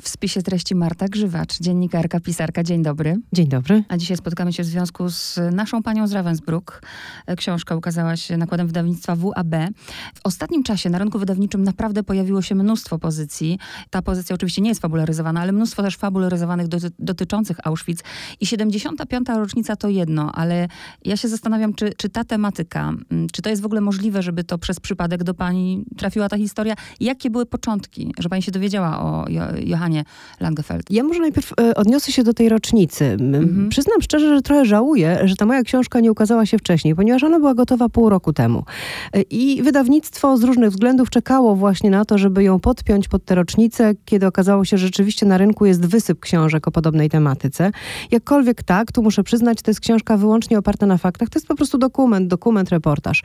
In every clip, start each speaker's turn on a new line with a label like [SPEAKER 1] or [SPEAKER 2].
[SPEAKER 1] W spisie treści Marta Grzywacz, dziennikarka, pisarka. Dzień dobry.
[SPEAKER 2] Dzień dobry.
[SPEAKER 1] A dzisiaj spotkamy się w związku z naszą panią z Ravensbrück. Książka ukazała się nakładem wydawnictwa WAB. W ostatnim czasie na rynku wydawniczym naprawdę pojawiło się mnóstwo pozycji. Ta pozycja oczywiście nie jest fabularyzowana, ale mnóstwo też fabularyzowanych doty dotyczących Auschwitz. I 75. rocznica to jedno, ale ja się zastanawiam, czy, czy ta tematyka, mm, czy to jest w ogóle możliwe, żeby to przez przypadek do pani trafiła ta historia? Jakie były początki, że pani się dowiedziała o Johanie Johanie Langefeld.
[SPEAKER 2] Ja może najpierw e, odniosę się do tej rocznicy. Mhm. Przyznam szczerze, że trochę żałuję, że ta moja książka nie ukazała się wcześniej, ponieważ ona była gotowa pół roku temu. E, I wydawnictwo z różnych względów czekało właśnie na to, żeby ją podpiąć pod tę rocznicę, kiedy okazało się, że rzeczywiście na rynku jest wysyp książek o podobnej tematyce. Jakkolwiek tak, tu muszę przyznać, to jest książka wyłącznie oparta na faktach. To jest po prostu dokument, dokument, reportaż.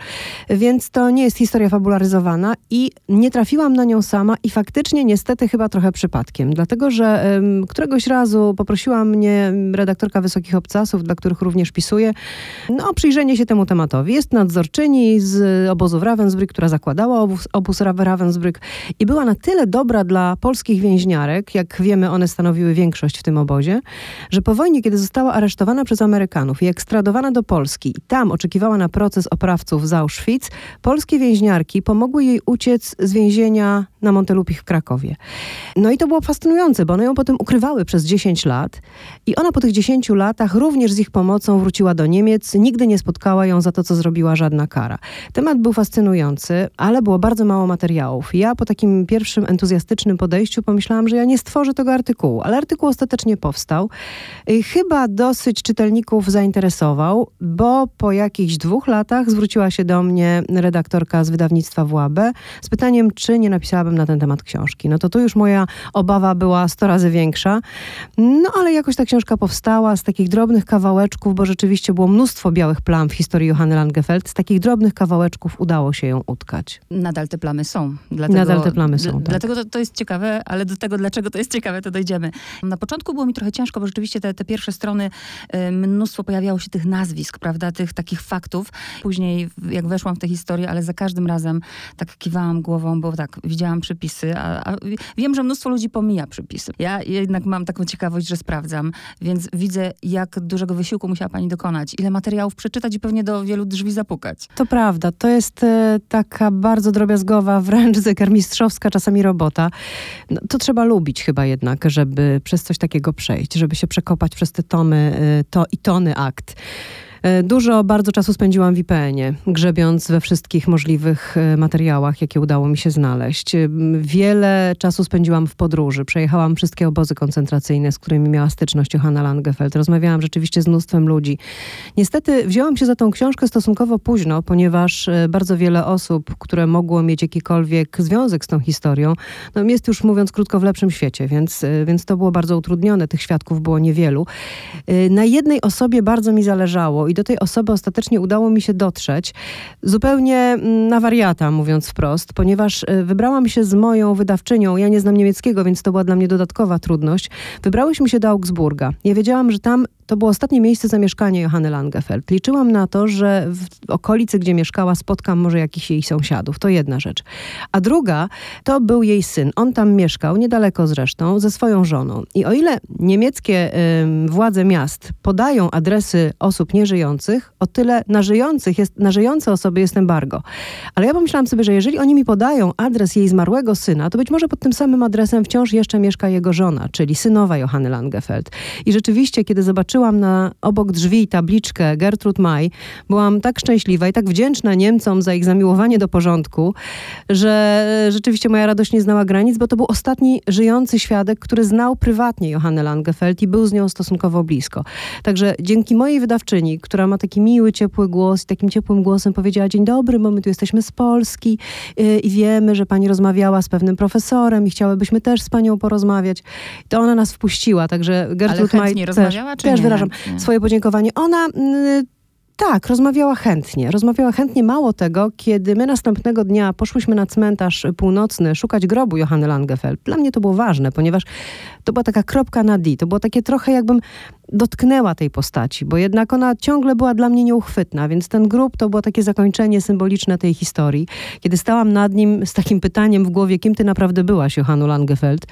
[SPEAKER 2] Więc to nie jest historia fabularyzowana i nie trafiłam na nią sama i faktycznie niestety chyba trochę przypadkiem dlatego że któregoś razu poprosiła mnie redaktorka Wysokich Obcasów, dla których również pisuję, no, o przyjrzenie się temu tematowi. Jest nadzorczyni z obozu w Ravensbrück, która zakładała obóz, obóz Ravensbrück i była na tyle dobra dla polskich więźniarek, jak wiemy, one stanowiły większość w tym obozie, że po wojnie, kiedy została aresztowana przez Amerykanów i ekstradowana do Polski i tam oczekiwała na proces oprawców z Auschwitz, polskie więźniarki pomogły jej uciec z więzienia na Montelupich w Krakowie. No i to było fascynujące, bo one ją potem ukrywały przez 10 lat i ona po tych 10 latach również z ich pomocą wróciła do Niemiec. Nigdy nie spotkała ją za to, co zrobiła żadna kara. Temat był fascynujący, ale było bardzo mało materiałów. Ja po takim pierwszym entuzjastycznym podejściu pomyślałam, że ja nie stworzę tego artykułu, ale artykuł ostatecznie powstał. Chyba dosyć czytelników zainteresował, bo po jakichś dwóch latach zwróciła się do mnie redaktorka z wydawnictwa WAB z pytaniem, czy nie napisałabym na ten temat książki. No to tu już moja obawa była 100 razy większa. No ale jakoś ta książka powstała z takich drobnych kawałeczków, bo rzeczywiście było mnóstwo białych plam w historii Johanny Langefeld. Z takich drobnych kawałeczków udało się ją utkać.
[SPEAKER 1] Nadal te plamy są. Dlatego,
[SPEAKER 2] Nadal te plamy są, tak.
[SPEAKER 1] Dlatego to, to jest ciekawe, ale do tego, dlaczego to jest ciekawe, to dojdziemy. Na początku było mi trochę ciężko, bo rzeczywiście te, te pierwsze strony, y, mnóstwo pojawiało się tych nazwisk, prawda, tych takich faktów. Później, jak weszłam w tę historię, ale za każdym razem tak kiwałam głową, bo tak, widziałam przepisy, a, a wiem, że mnóstwo ludzi pomija przepisy. Ja jednak mam taką ciekawość, że sprawdzam, więc widzę, jak dużego wysiłku musiała pani dokonać, ile materiałów przeczytać i pewnie do wielu drzwi zapukać.
[SPEAKER 2] To prawda, to jest e, taka bardzo drobiazgowa, wręcz zegarmistrzowska czasami robota. No, to trzeba lubić chyba jednak, żeby przez coś takiego przejść, żeby się przekopać przez te tomy e, to i tony akt. E, dużo, bardzo czasu spędziłam w IPN-ie, grzebiąc we wszystkich możliwych e, materiałach, jakie udało mi się znaleźć. E, wiele czasu spędziłam w podróży. Przejechałam wszystkie obozy koncentracyjne, z którymi miała styczność Johanna Langefeld. Rozmawiałam rzeczywiście z mnóstwem ludzi. Niestety wzięłam się za tą książkę stosunkowo późno, ponieważ bardzo wiele osób, które mogło mieć jakikolwiek związek z tą historią, no jest już, mówiąc krótko, w lepszym świecie, więc, więc to było bardzo utrudnione. Tych świadków było niewielu. Na jednej osobie bardzo mi zależało i do tej osoby ostatecznie udało mi się dotrzeć zupełnie mm, na wariata, mówiąc wprost, ponieważ e, wybrałam się z moją wydawczynią, ja nie znam niemieckiego, więc to była dla mnie dodatkowa trudność. Wybrałyśmy się do Augsburga. Ja wiedziałam, że tam to było ostatnie miejsce zamieszkania Johanny Langefeld. Liczyłam na to, że w okolicy, gdzie mieszkała, spotkam może jakichś jej sąsiadów. To jedna rzecz. A druga, to był jej syn. On tam mieszkał, niedaleko zresztą, ze swoją żoną. I o ile niemieckie y, władze miast podają adresy osób nieżyjących, o tyle na, żyjących jest, na żyjące osoby jest embargo. Ale ja pomyślałam sobie, że jeżeli oni mi podają adres jej zmarłego syna, to być może pod tym samym adresem wciąż jeszcze mieszka jego żona, czyli synowa Johanny Langefeld. I rzeczywiście, kiedy zobaczyłam, zobaczyłam na obok drzwi tabliczkę Gertrud May, byłam tak szczęśliwa i tak wdzięczna Niemcom za ich zamiłowanie do porządku, że rzeczywiście moja radość nie znała granic, bo to był ostatni żyjący świadek, który znał prywatnie Johannę Langefeld i był z nią stosunkowo blisko. Także dzięki mojej wydawczyni, która ma taki miły, ciepły głos i takim ciepłym głosem powiedziała dzień dobry, bo my tu jesteśmy z Polski yy, i wiemy, że pani rozmawiała z pewnym profesorem i chciałybyśmy też z panią porozmawiać. To ona nas wpuściła, także Gertrud
[SPEAKER 1] Ale May rozmawiała,
[SPEAKER 2] też, też wyrażam nie. swoje podziękowanie. Ona y, tak, rozmawiała chętnie. Rozmawiała chętnie. Mało tego, kiedy my następnego dnia poszłyśmy na cmentarz północny szukać grobu Johanny Langefeld. Dla mnie to było ważne, ponieważ to była taka kropka na D. To było takie trochę jakbym dotknęła tej postaci, bo jednak ona ciągle była dla mnie nieuchwytna, więc ten grób to było takie zakończenie symboliczne tej historii. Kiedy stałam nad nim z takim pytaniem w głowie, kim ty naprawdę byłaś, Johannu Langefeld,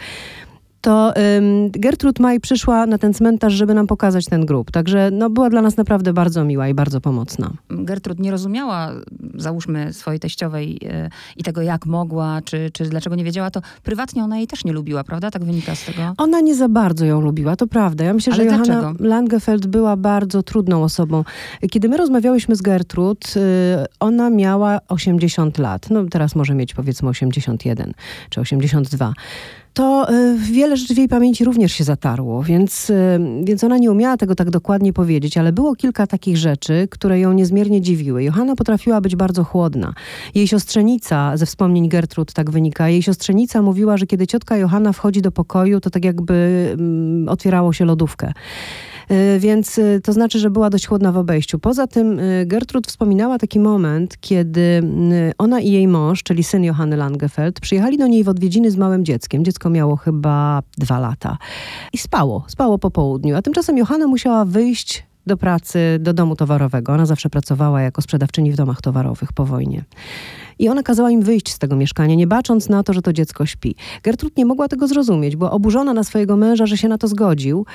[SPEAKER 2] to ym, Gertrud Maj przyszła na ten cmentarz, żeby nam pokazać ten grób. Także no, była dla nas naprawdę bardzo miła i bardzo pomocna.
[SPEAKER 1] Gertrud nie rozumiała, załóżmy, swojej teściowej e, i tego, jak mogła, czy, czy dlaczego nie wiedziała, to prywatnie ona jej też nie lubiła, prawda? Tak wynika z tego.
[SPEAKER 2] Ona nie za bardzo ją lubiła, to prawda. Ja myślę,
[SPEAKER 1] Ale
[SPEAKER 2] że Johanna? Langefeld była bardzo trudną osobą. Kiedy my rozmawiałyśmy z Gertrud, y, ona miała 80 lat. No teraz może mieć powiedzmy 81 czy 82 to y, wiele rzeczy w jej pamięci również się zatarło, więc, y, więc ona nie umiała tego tak dokładnie powiedzieć, ale było kilka takich rzeczy, które ją niezmiernie dziwiły. Johanna potrafiła być bardzo chłodna. Jej siostrzenica, ze wspomnień Gertrud tak wynika, jej siostrzenica mówiła, że kiedy ciotka Johanna wchodzi do pokoju, to tak jakby mm, otwierało się lodówkę. Y, Więc y, to znaczy, że była dość chłodna w obejściu. Poza tym y, Gertrud wspominała taki moment, kiedy ona i jej mąż, czyli syn Johanny Langefeld, przyjechali do niej w odwiedziny z małym dzieckiem. Dziecko miało chyba dwa lata. I spało, spało po południu. A tymczasem Johanna musiała wyjść do pracy, do domu towarowego. Ona zawsze pracowała jako sprzedawczyni w domach towarowych po wojnie. I ona kazała im wyjść z tego mieszkania, nie bacząc na to, że to dziecko śpi. Gertrud nie mogła tego zrozumieć, była oburzona na swojego męża, że się na to zgodził.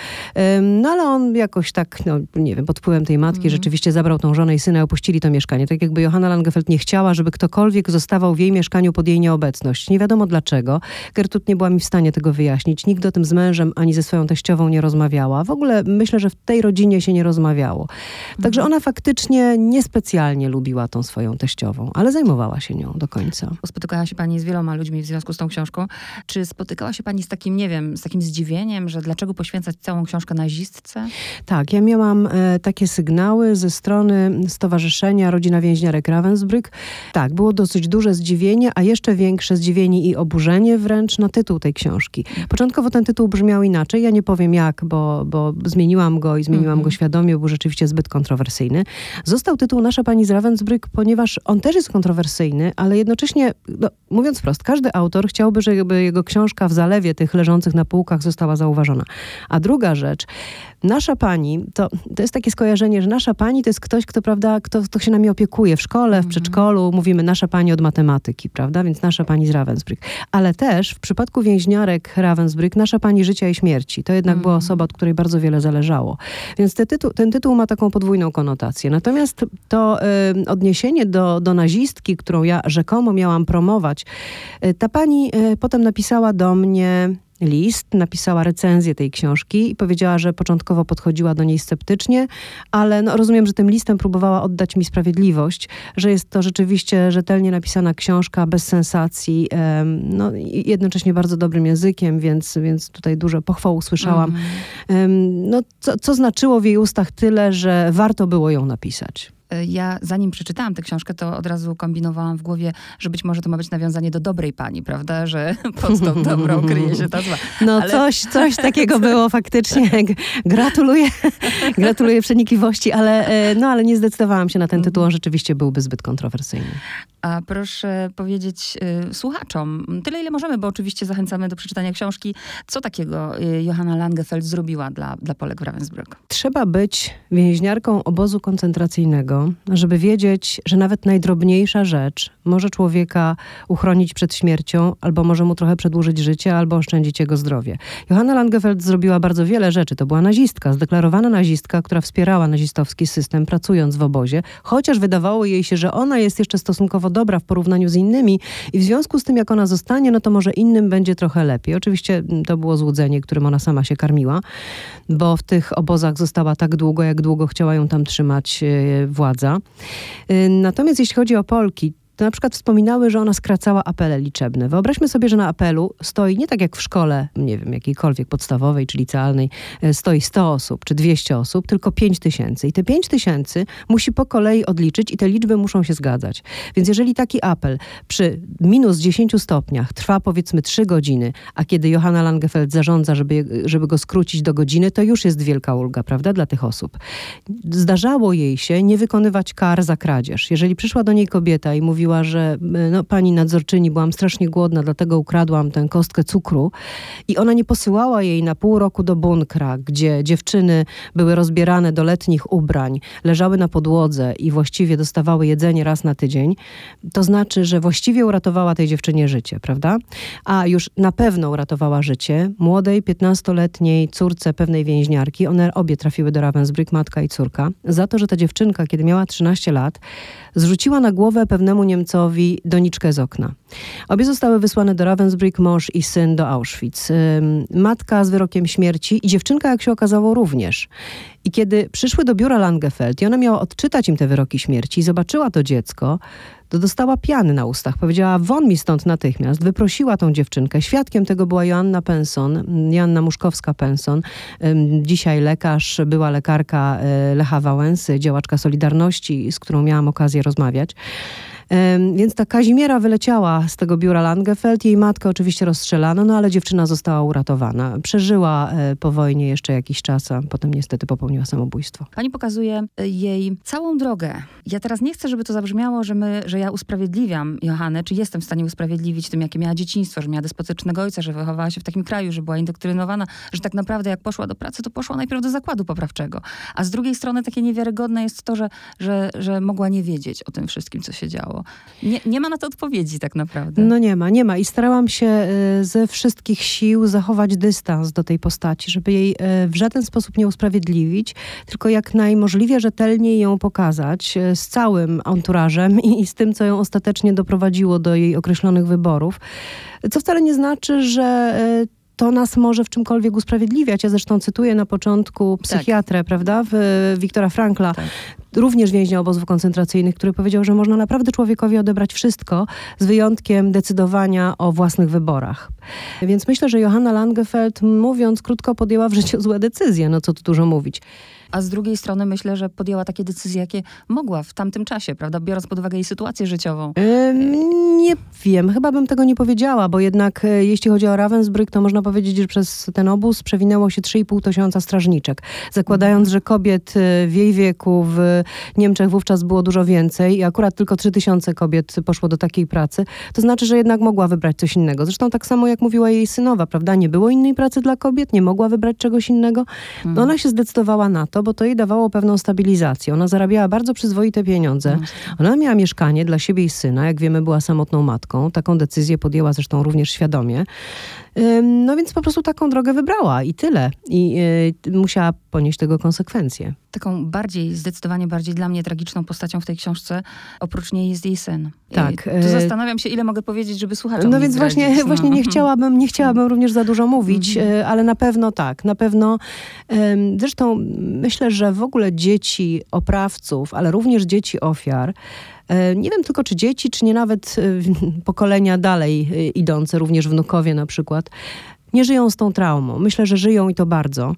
[SPEAKER 2] No ale on jakoś tak, no nie wiem, pod wpływem tej matki rzeczywiście zabrał tą żonę i syna i opuścili to mieszkanie. Tak jakby Johanna Langefeld nie chciała, żeby ktokolwiek zostawał w jej mieszkaniu pod jej nieobecność. Nie wiadomo dlaczego. Gertrud nie była mi w stanie tego wyjaśnić. Nikt o tym z mężem ani ze swoją teściową nie rozmawiała. W ogóle myślę, że w tej rodzinie się nie rozmawiało. Także ona faktycznie niespecjalnie lubiła tą swoją teściową, ale zajmowała się nią do końca.
[SPEAKER 1] Spotykała się pani z wieloma ludźmi w związku z tą książką. Czy spotykała się pani z takim, nie wiem, z takim zdziwieniem, że dlaczego poświęcać całą książkę nazistce?
[SPEAKER 2] Tak, ja miałam e, takie sygnały ze strony Stowarzyszenia Rodzina Więźniarek Ravensbrück. Tak, było dosyć duże zdziwienie, a jeszcze większe zdziwienie i oburzenie wręcz na tytuł tej książki. Początkowo ten tytuł brzmiał inaczej, ja nie powiem jak, bo, bo zmieniłam go i zmieniłam
[SPEAKER 1] Mhm.
[SPEAKER 2] go świadomie, był rzeczywiście zbyt kontrowersyjny. Został tytuł Nasza Pani z Ravensbrück, ponieważ on też jest kontrowersyjny, ale jednocześnie, no, mówiąc wprost, każdy autor chciałby, żeby jego książka w zalewie tych leżących na półkach została zauważona. A druga rzecz, nasza pani, to, to jest takie skojarzenie, że nasza pani to jest ktoś, kto, prawda, kto, kto się nami opiekuje w szkole, w przedszkolu, mówimy nasza pani od matematyki, prawda, więc nasza pani z Ravensbrück. Ale też w przypadku więźniarek Ravensbrück, nasza pani życia i śmierci, to jednak była osoba, od której bardzo wiele zależało. Więc te tytuł, ten tytuł ma taką podwójną konotację. Natomiast to y, odniesienie do, do nazistki, którą ja rzekomo miałam promować, y, ta pani y, potem napisała do mnie list, napisała recenzję tej książki i powiedziała, że początkowo podchodziła do niej sceptycznie, ale no, rozumiem, że tym listem próbowała oddać mi sprawiedliwość, że jest to rzeczywiście rzetelnie napisana książka, bez sensacji, em, no, i jednocześnie bardzo dobrym językiem, więc, więc tutaj dużo pochwał usłyszałam. Em, no, co, co znaczyło w jej ustach tyle, że warto było ją napisać.
[SPEAKER 1] Ja zanim przeczytałam tę książkę, to od razu kombinowałam w głowie, że być może to ma być nawiązanie do dobrej pani, prawda? Że pod tą dobrą kryje się ta zła.
[SPEAKER 2] No
[SPEAKER 1] Ale-
[SPEAKER 2] coś, coś takiego było faktycznie. G- Gratuluję, gratuluję przenikliwości, ale, e, no, ale nie zdecydowałam się na ten tytuł, on rzeczywiście byłby zbyt kontrowersyjny.
[SPEAKER 1] A proszę powiedzieć y, słuchaczom, tyle ile możemy, bo oczywiście zachęcamy do przeczytania książki, co takiego y, Johanna Langefeld zrobiła dla, dla Polek w Ravensbrück.
[SPEAKER 2] Trzeba być więźniarką obozu koncentracyjnego, żeby wiedzieć, że nawet najdrobniejsza rzecz może człowieka uchronić przed śmiercią, albo może mu trochę przedłużyć życie, albo oszczędzić jego zdrowie. Johanna Langefeld zrobiła bardzo wiele rzeczy. To była nazistka, zdeklarowana nazistka, która wspierała nazistowski system, pracując w obozie, chociaż wydawało jej się, że ona jest jeszcze stosunkowo dobra w porównaniu z innymi i w związku z tym, jak ona zostanie, no to może innym będzie trochę lepiej. Oczywiście mm, to było złudzenie, którym ona sama się karmiła, bo w tych obozach została tak długo, jak długo chciała ją tam trzymać e, E, Natomiast jeśli chodzi o Polki, to na przykład wspominały, że ona skracała apele liczebne. Wyobraźmy sobie, że na apelu stoi nie tak jak w szkole, nie wiem, jakiejkolwiek podstawowej czy licealnej, e, stoi 100 osób czy 200 osób, tylko 5 tysięcy. I te 5 tysięcy musi po kolei odliczyć i te liczby muszą się zgadzać. Więc jeżeli taki apel przy minus 10 stopniach trwa powiedzmy 3 godziny, a kiedy Johanna Langefeld zarządza, żeby, żeby go skrócić do godziny, to już jest wielka ulga, prawda, dla tych osób. Zdarzało jej się nie wykonywać kar za kradzież. Jeżeli przyszła do niej kobieta i mówiła, mówiła, że no, pani nadzorczyni, byłam strasznie głodna, dlatego ukradłam tę kostkę cukru. I ona nie posyłała jej na pół roku do bunkra, gdzie dziewczyny były rozbierane do letnich ubrań, leżały na podłodze i właściwie dostawały jedzenie raz na tydzień. To znaczy, że właściwie uratowała tej dziewczynie życie, prawda? A już na pewno uratowała życie młodej, 15-letniej córce pewnej więźniarki. One obie trafiły do Ravensbrück, matka i córka, za to, że ta dziewczynka, kiedy miała 13 lat, zrzuciła na głowę pewnemu Niemcowi doniczkę z okna. Obie zostały wysłane do Ravensbrück, mąż i syn do Auschwitz. Matka z wyrokiem śmierci i dziewczynka, jak się okazało, również. I kiedy przyszły do biura Langefeld i ona miała odczytać im te wyroki śmierci i zobaczyła to dziecko, to dostała piany na ustach. Powiedziała, won mi stąd natychmiast. Wyprosiła tą dziewczynkę. Świadkiem tego była Joanna Penson, Joanna Muszkowska-Penson, dzisiaj lekarz, była lekarka e, Lecha Wałęsy, działaczka Solidarności, z którą miałam okazję rozmawiać. Więc ta Kazimiera wyleciała z tego biura Langefeld. Jej matkę oczywiście rozstrzelano, no ale dziewczyna została uratowana. Przeżyła e, po wojnie jeszcze jakiś czas, a potem niestety popełniła samobójstwo.
[SPEAKER 1] Pani pokazuje e, jej całą drogę. Ja teraz nie chcę, żeby to zabrzmiało, że, my, że ja usprawiedliwiam Johannę, czy jestem w stanie usprawiedliwić tym, jakie miała dzieciństwo, że miała despotycznego ojca, że wychowała się w takim kraju, że była indoktrynowana, że tak naprawdę jak poszła do pracy, to poszła najpierw do zakładu poprawczego. A z drugiej strony takie niewiarygodne jest to, że, że, że mogła nie wiedzieć o tym wszystkim, co się działo. Nie, nie ma na to odpowiedzi tak naprawdę.
[SPEAKER 2] No nie ma, nie ma. I starałam się e, ze wszystkich sił zachować dystans do tej postaci, żeby jej e, w żaden sposób nie usprawiedliwić, tylko jak najmożliwie rzetelniej ją pokazać e, z całym anturażem i z tym, co ją ostatecznie doprowadziło do jej określonych wyborów. Co wcale nie znaczy, że to nas może w czymkolwiek usprawiedliwiać. Ja zresztą cytuję na początku tak. psychiatrę, tak. prawda, w, Wiktora Frankla, tak. również więźnia obozów koncentracyjnych, który powiedział, że można naprawdę człowiekowi odebrać wszystko, z wyjątkiem decydowania o własnych wyborach. Więc myślę, że Johanna Langefeld, mówiąc krótko, podjęła w życiu złe decyzje, no co tu dużo mówić
[SPEAKER 1] a z drugiej strony myślę, że podjęła takie decyzje, jakie mogła w tamtym czasie, prawda? Biorąc pod uwagę jej sytuację życiową.
[SPEAKER 2] nie wiem, chyba bym tego nie powiedziała, bo jednak e, jeśli chodzi o Ravensbrück, to można powiedzieć, że przez ten obóz przewinęło się 3,5 tysiąca strażniczek. Zakładając, że kobiet e, w jej wieku w Niemczech wówczas było dużo więcej i akurat tylko 3 tysiące kobiet poszło do takiej pracy, to znaczy, że jednak mogła wybrać coś innego. Zresztą tak samo jak mówiła jej synowa, prawda? Nie było innej pracy dla kobiet, nie mogła wybrać czegoś innego. No mhm. ona się zdecydowała na to, bo to jej dawało pewną stabilizację. Ona zarabiała bardzo przyzwoite pieniądze. Mhm. Ona miała mieszkanie dla siebie i syna. Jak wiemy, była samotną matką. Taką decyzję podjęła zresztą również świadomie. No więc po prostu taką drogę wybrała i tyle. I y, musiała ponieść tego konsekwencje.
[SPEAKER 1] Taką bardziej, zdecydowanie bardziej dla mnie tragiczną postacią w tej książce, oprócz niej jest jej syn.
[SPEAKER 2] Tak.
[SPEAKER 1] I tu y, zastanawiam się, ile mogę powiedzieć, żeby słuchaczom
[SPEAKER 2] No więc właśnie, no. właśnie nie chciałabym, nie chciałabym również za dużo mówić, mhm. y, ale na pewno tak, na pewno. Zresztą myślę, że w ogóle dzieci oprawców, ale również dzieci ofiar, nie wiem tylko, czy dzieci, czy nie nawet e, pokolenia dalej e, idące, również wnukowie na przykład, nie żyją z tą traumą. Myślę, że żyją i to bardzo.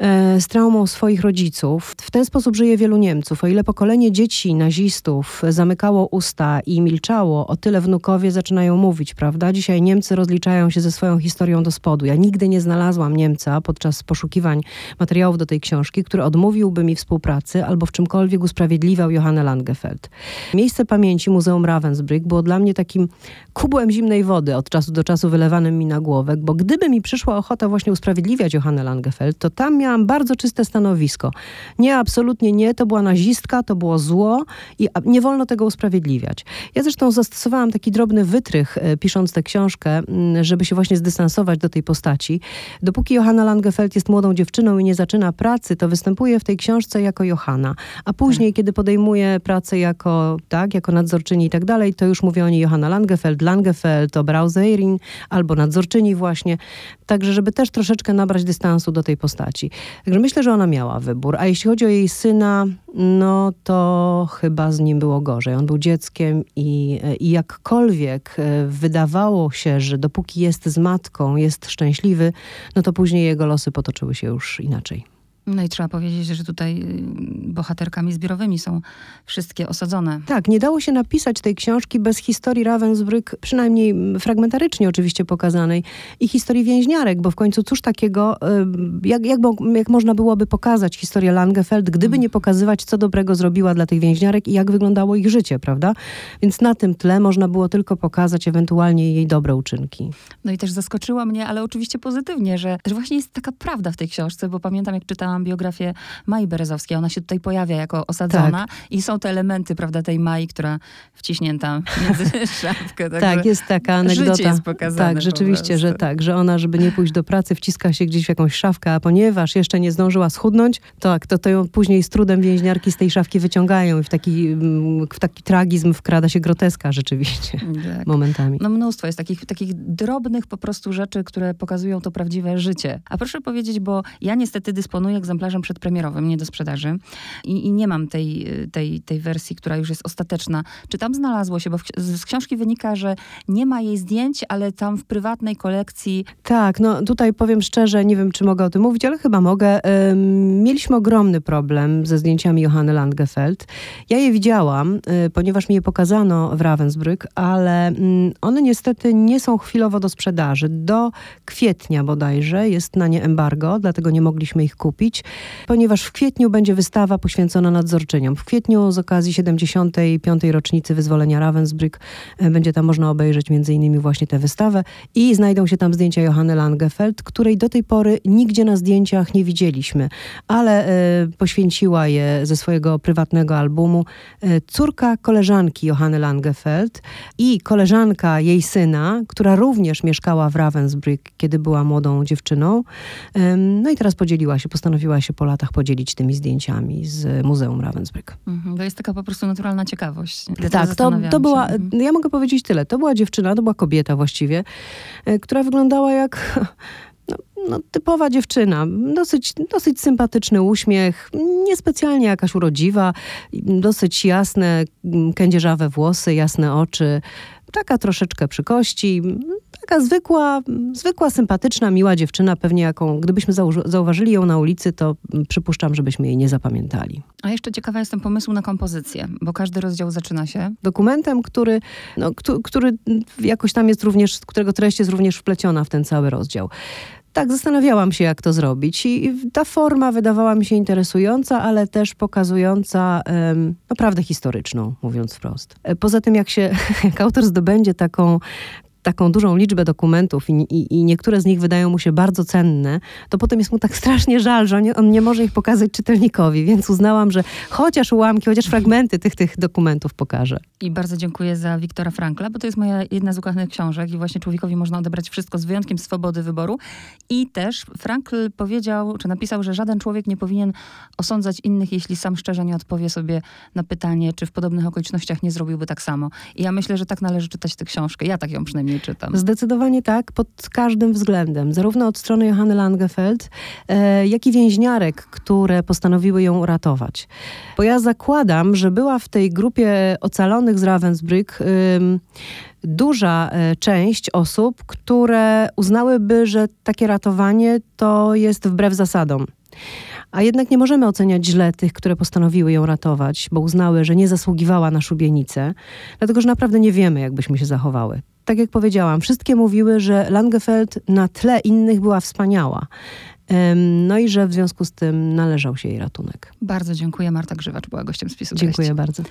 [SPEAKER 2] E, z traumą swoich rodziców. W ten sposób żyje wielu Niemców. O ile pokolenie dzieci nazistów zamykało usta i milczało, o tyle wnukowie zaczynają mówić, prawda? Dzisiaj Niemcy rozliczają się ze swoją historią do spodu. Ja nigdy nie znalazłam Niemca podczas poszukiwań materiałów do tej książki, który odmówiłby mi współpracy albo w czymkolwiek usprawiedliwiał Johanna Langefeld. Miejsce pamięci Muzeum Ravensbrück było dla mnie takim kubłem zimnej wody od czasu do czasu wylewanym mi na głowę, bo gdyby mi przyszła ochota właśnie usprawiedliwiać Johannę Langefeld, to tam miałam miałam bardzo czyste stanowisko. Nie, absolutnie nie, to była nazistka, to było zło i nie wolno tego usprawiedliwiać. Ja zresztą zastosowałam taki drobny wytrych, e, pisząc tę książkę, żeby się właśnie zdystansować do tej postaci. Dopóki Johanna Langefeld jest młodą dziewczyną i nie zaczyna pracy, to występuje w tej książce jako Johanna. A później, tak. kiedy podejmuje pracę jako, tak, jako nadzorczyni i tak dalej, to już mówię o niej Johanna Langefeld, Langefeld, Obrauzerin albo nadzorczyni właśnie. Także, żeby też troszeczkę nabrać dystansu do tej postaci. Także myślę, że ona miała wybór. A jeśli chodzi o jej syna, no to chyba z nim było gorzej. On był dzieckiem i, i jakkolwiek e, wydawało się, że dopóki jest z matką, jest szczęśliwy, no to później jego losy potoczyły się już inaczej.
[SPEAKER 1] No i trzeba powiedzieć, że tutaj y, bohaterkami zbiorowymi są wszystkie osadzone.
[SPEAKER 2] Tak, nie dało się napisać tej książki bez historii Ravensbrück, przynajmniej fragmentarycznie oczywiście pokazanej, i historii więźniarek, bo w końcu cóż takiego, y, jak, jak, jak można byłoby pokazać historię Langefeld, gdyby nie pokazywać, co dobrego zrobiła dla tych więźniarek i jak wyglądało ich życie, prawda? Więc na tym tle można było tylko pokazać ewentualnie jej dobre uczynki.
[SPEAKER 1] No i też zaskoczyła mnie, ale oczywiście pozytywnie, że, że właśnie jest taka prawda w tej książce, bo pamiętam, jak czytałam biografię Mai Berezowskiej, ona się tutaj pojawia jako osadzona i są te elementy, prawda, tej Mai, która wciśnięta między szafkę.
[SPEAKER 2] Tak,
[SPEAKER 1] także
[SPEAKER 2] jest taka anegdota.
[SPEAKER 1] jest
[SPEAKER 2] tak, rzeczywiście, że tak, że ona, żeby nie pójść do pracy, wciska się gdzieś w jakąś szafkę, a ponieważ jeszcze nie zdążyła schudnąć, tak, to, to ją później z trudem więźniarki z tej szafki wyciągają i w taki, w taki tragizm wkrada się groteska rzeczywiście
[SPEAKER 1] Tak.
[SPEAKER 2] momentami.
[SPEAKER 1] No mnóstwo jest takich, takich drobnych po prostu rzeczy, które pokazują to prawdziwe życie. A proszę powiedzieć, bo ja niestety dysponuję egzemplarzem przedpremierowym, nie do sprzedaży i, i nie mam tej, tej, tej wersji, która już jest ostateczna. Czy tam znalazło się, bo w, z książki wynika, że nie ma jej zdjęć, ale tam w prywatnej kolekcji
[SPEAKER 2] Tak, no tutaj powiem szczerze, nie wiem, czy mogę o tym mówić, ale chyba mogę. Ym, Mieliśmy ogromny problem ze zdjęciami Johanny Landgefeld. Ja je widziałam, y, ponieważ mi je pokazano w Ravensbrück, ale mm, one niestety nie są chwilowo do sprzedaży. Do kwietnia bodajże jest na nie embargo, dlatego nie mogliśmy ich kupić, ponieważ w kwietniu będzie wystawa poświęcona nadzorczyniom. W kwietniu z okazji 75. rocznicy wyzwolenia Ravensbrück y, będzie tam można obejrzeć między innymi właśnie tę wystawę i znajdą się tam zdjęcia Johanny Langefeld, której do tej pory nigdzie na zdjęciach nie widzieliśmy, ale e, poświęciła je ze swojego prywatnego albumu e, córka koleżanki Johanny Langefeld i koleżanka jej syna, która również mieszkała w Ravensbrück, kiedy była młodą dziewczyną. Em, No i teraz podzieliła się, postanowiła się po latach podzielić tymi zdjęciami z Muzeum Ravensbrück.
[SPEAKER 1] mhm, to jest taka po prostu naturalna ciekawość.
[SPEAKER 2] Tak, to, to była,
[SPEAKER 1] się. Mhm.
[SPEAKER 2] ja mogę powiedzieć tyle, to była dziewczyna, to była kobieta właściwie, e, która wyglądała jak no, no, typowa dziewczyna. Dosyć, dosyć sympatyczny uśmiech, niespecjalnie jakaś urodziwa, dosyć jasne, mm, kędzierzawe włosy, jasne oczy, taka troszeczkę przy kości, taka zwykła, zwykła, sympatyczna, miła dziewczyna, pewnie jaką, gdybyśmy zauważyli ją na ulicy, to mm, przypuszczam, żebyśmy jej nie zapamiętali.
[SPEAKER 1] A jeszcze ciekawa jestem pomysłu na kompozycję, bo każdy rozdział zaczyna się
[SPEAKER 2] dokumentem, który, no, któ- który jakoś tam jest również, którego treść jest również wpleciona w ten cały rozdział. Tak, zastanawiałam się, jak to zrobić. I ta forma wydawała mi się interesująca, ale też pokazująca em, no, prawdę historyczną, mówiąc wprost. E, Poza tym, jak się, jak autor zdobędzie taką taką dużą liczbę dokumentów i, i, i niektóre z nich wydają mu się bardzo cenne, to potem jest mu tak strasznie żal, że on nie, on nie może ich pokazać czytelnikowi, więc uznałam, że chociaż ułamki, chociaż fragmenty tych, tych dokumentów pokażę.
[SPEAKER 1] I bardzo dziękuję za Wiktora Frankla, bo to jest moja jedna z ukochanych książek i właśnie człowiekowi można odebrać wszystko z wyjątkiem swobody wyboru. I też Frankl powiedział, czy napisał, że żaden człowiek nie powinien osądzać innych, jeśli sam szczerze nie odpowie sobie na pytanie, czy w podobnych okolicznościach nie zrobiłby tak samo. I ja myślę, że tak należy czytać tę książkę. Ja tak ją przynajmniej czytam.
[SPEAKER 2] Zdecydowanie tak, pod każdym względem. Zarówno od strony Johanny Langefeld, e, jak i więźniarek, które postanowiły ją uratować. Bo ja zakładam, że była w tej grupie ocalonych z Ravensbrück duża e, część osób, które uznałyby, że takie ratowanie to jest wbrew zasadom. A jednak nie możemy oceniać źle tych, które postanowiły ją ratować, bo uznały, że nie zasługiwała na szubienicę, dlatego że naprawdę nie wiemy, jak byśmy się zachowały. Tak jak powiedziałam, wszystkie mówiły, że Langefeld na tle innych była wspaniała. No i że w związku z tym należał się jej ratunek.
[SPEAKER 1] Bardzo dziękuję. Marta Grzywacz była gościem spisu
[SPEAKER 2] Dziękuję
[SPEAKER 1] treści.
[SPEAKER 2] bardzo.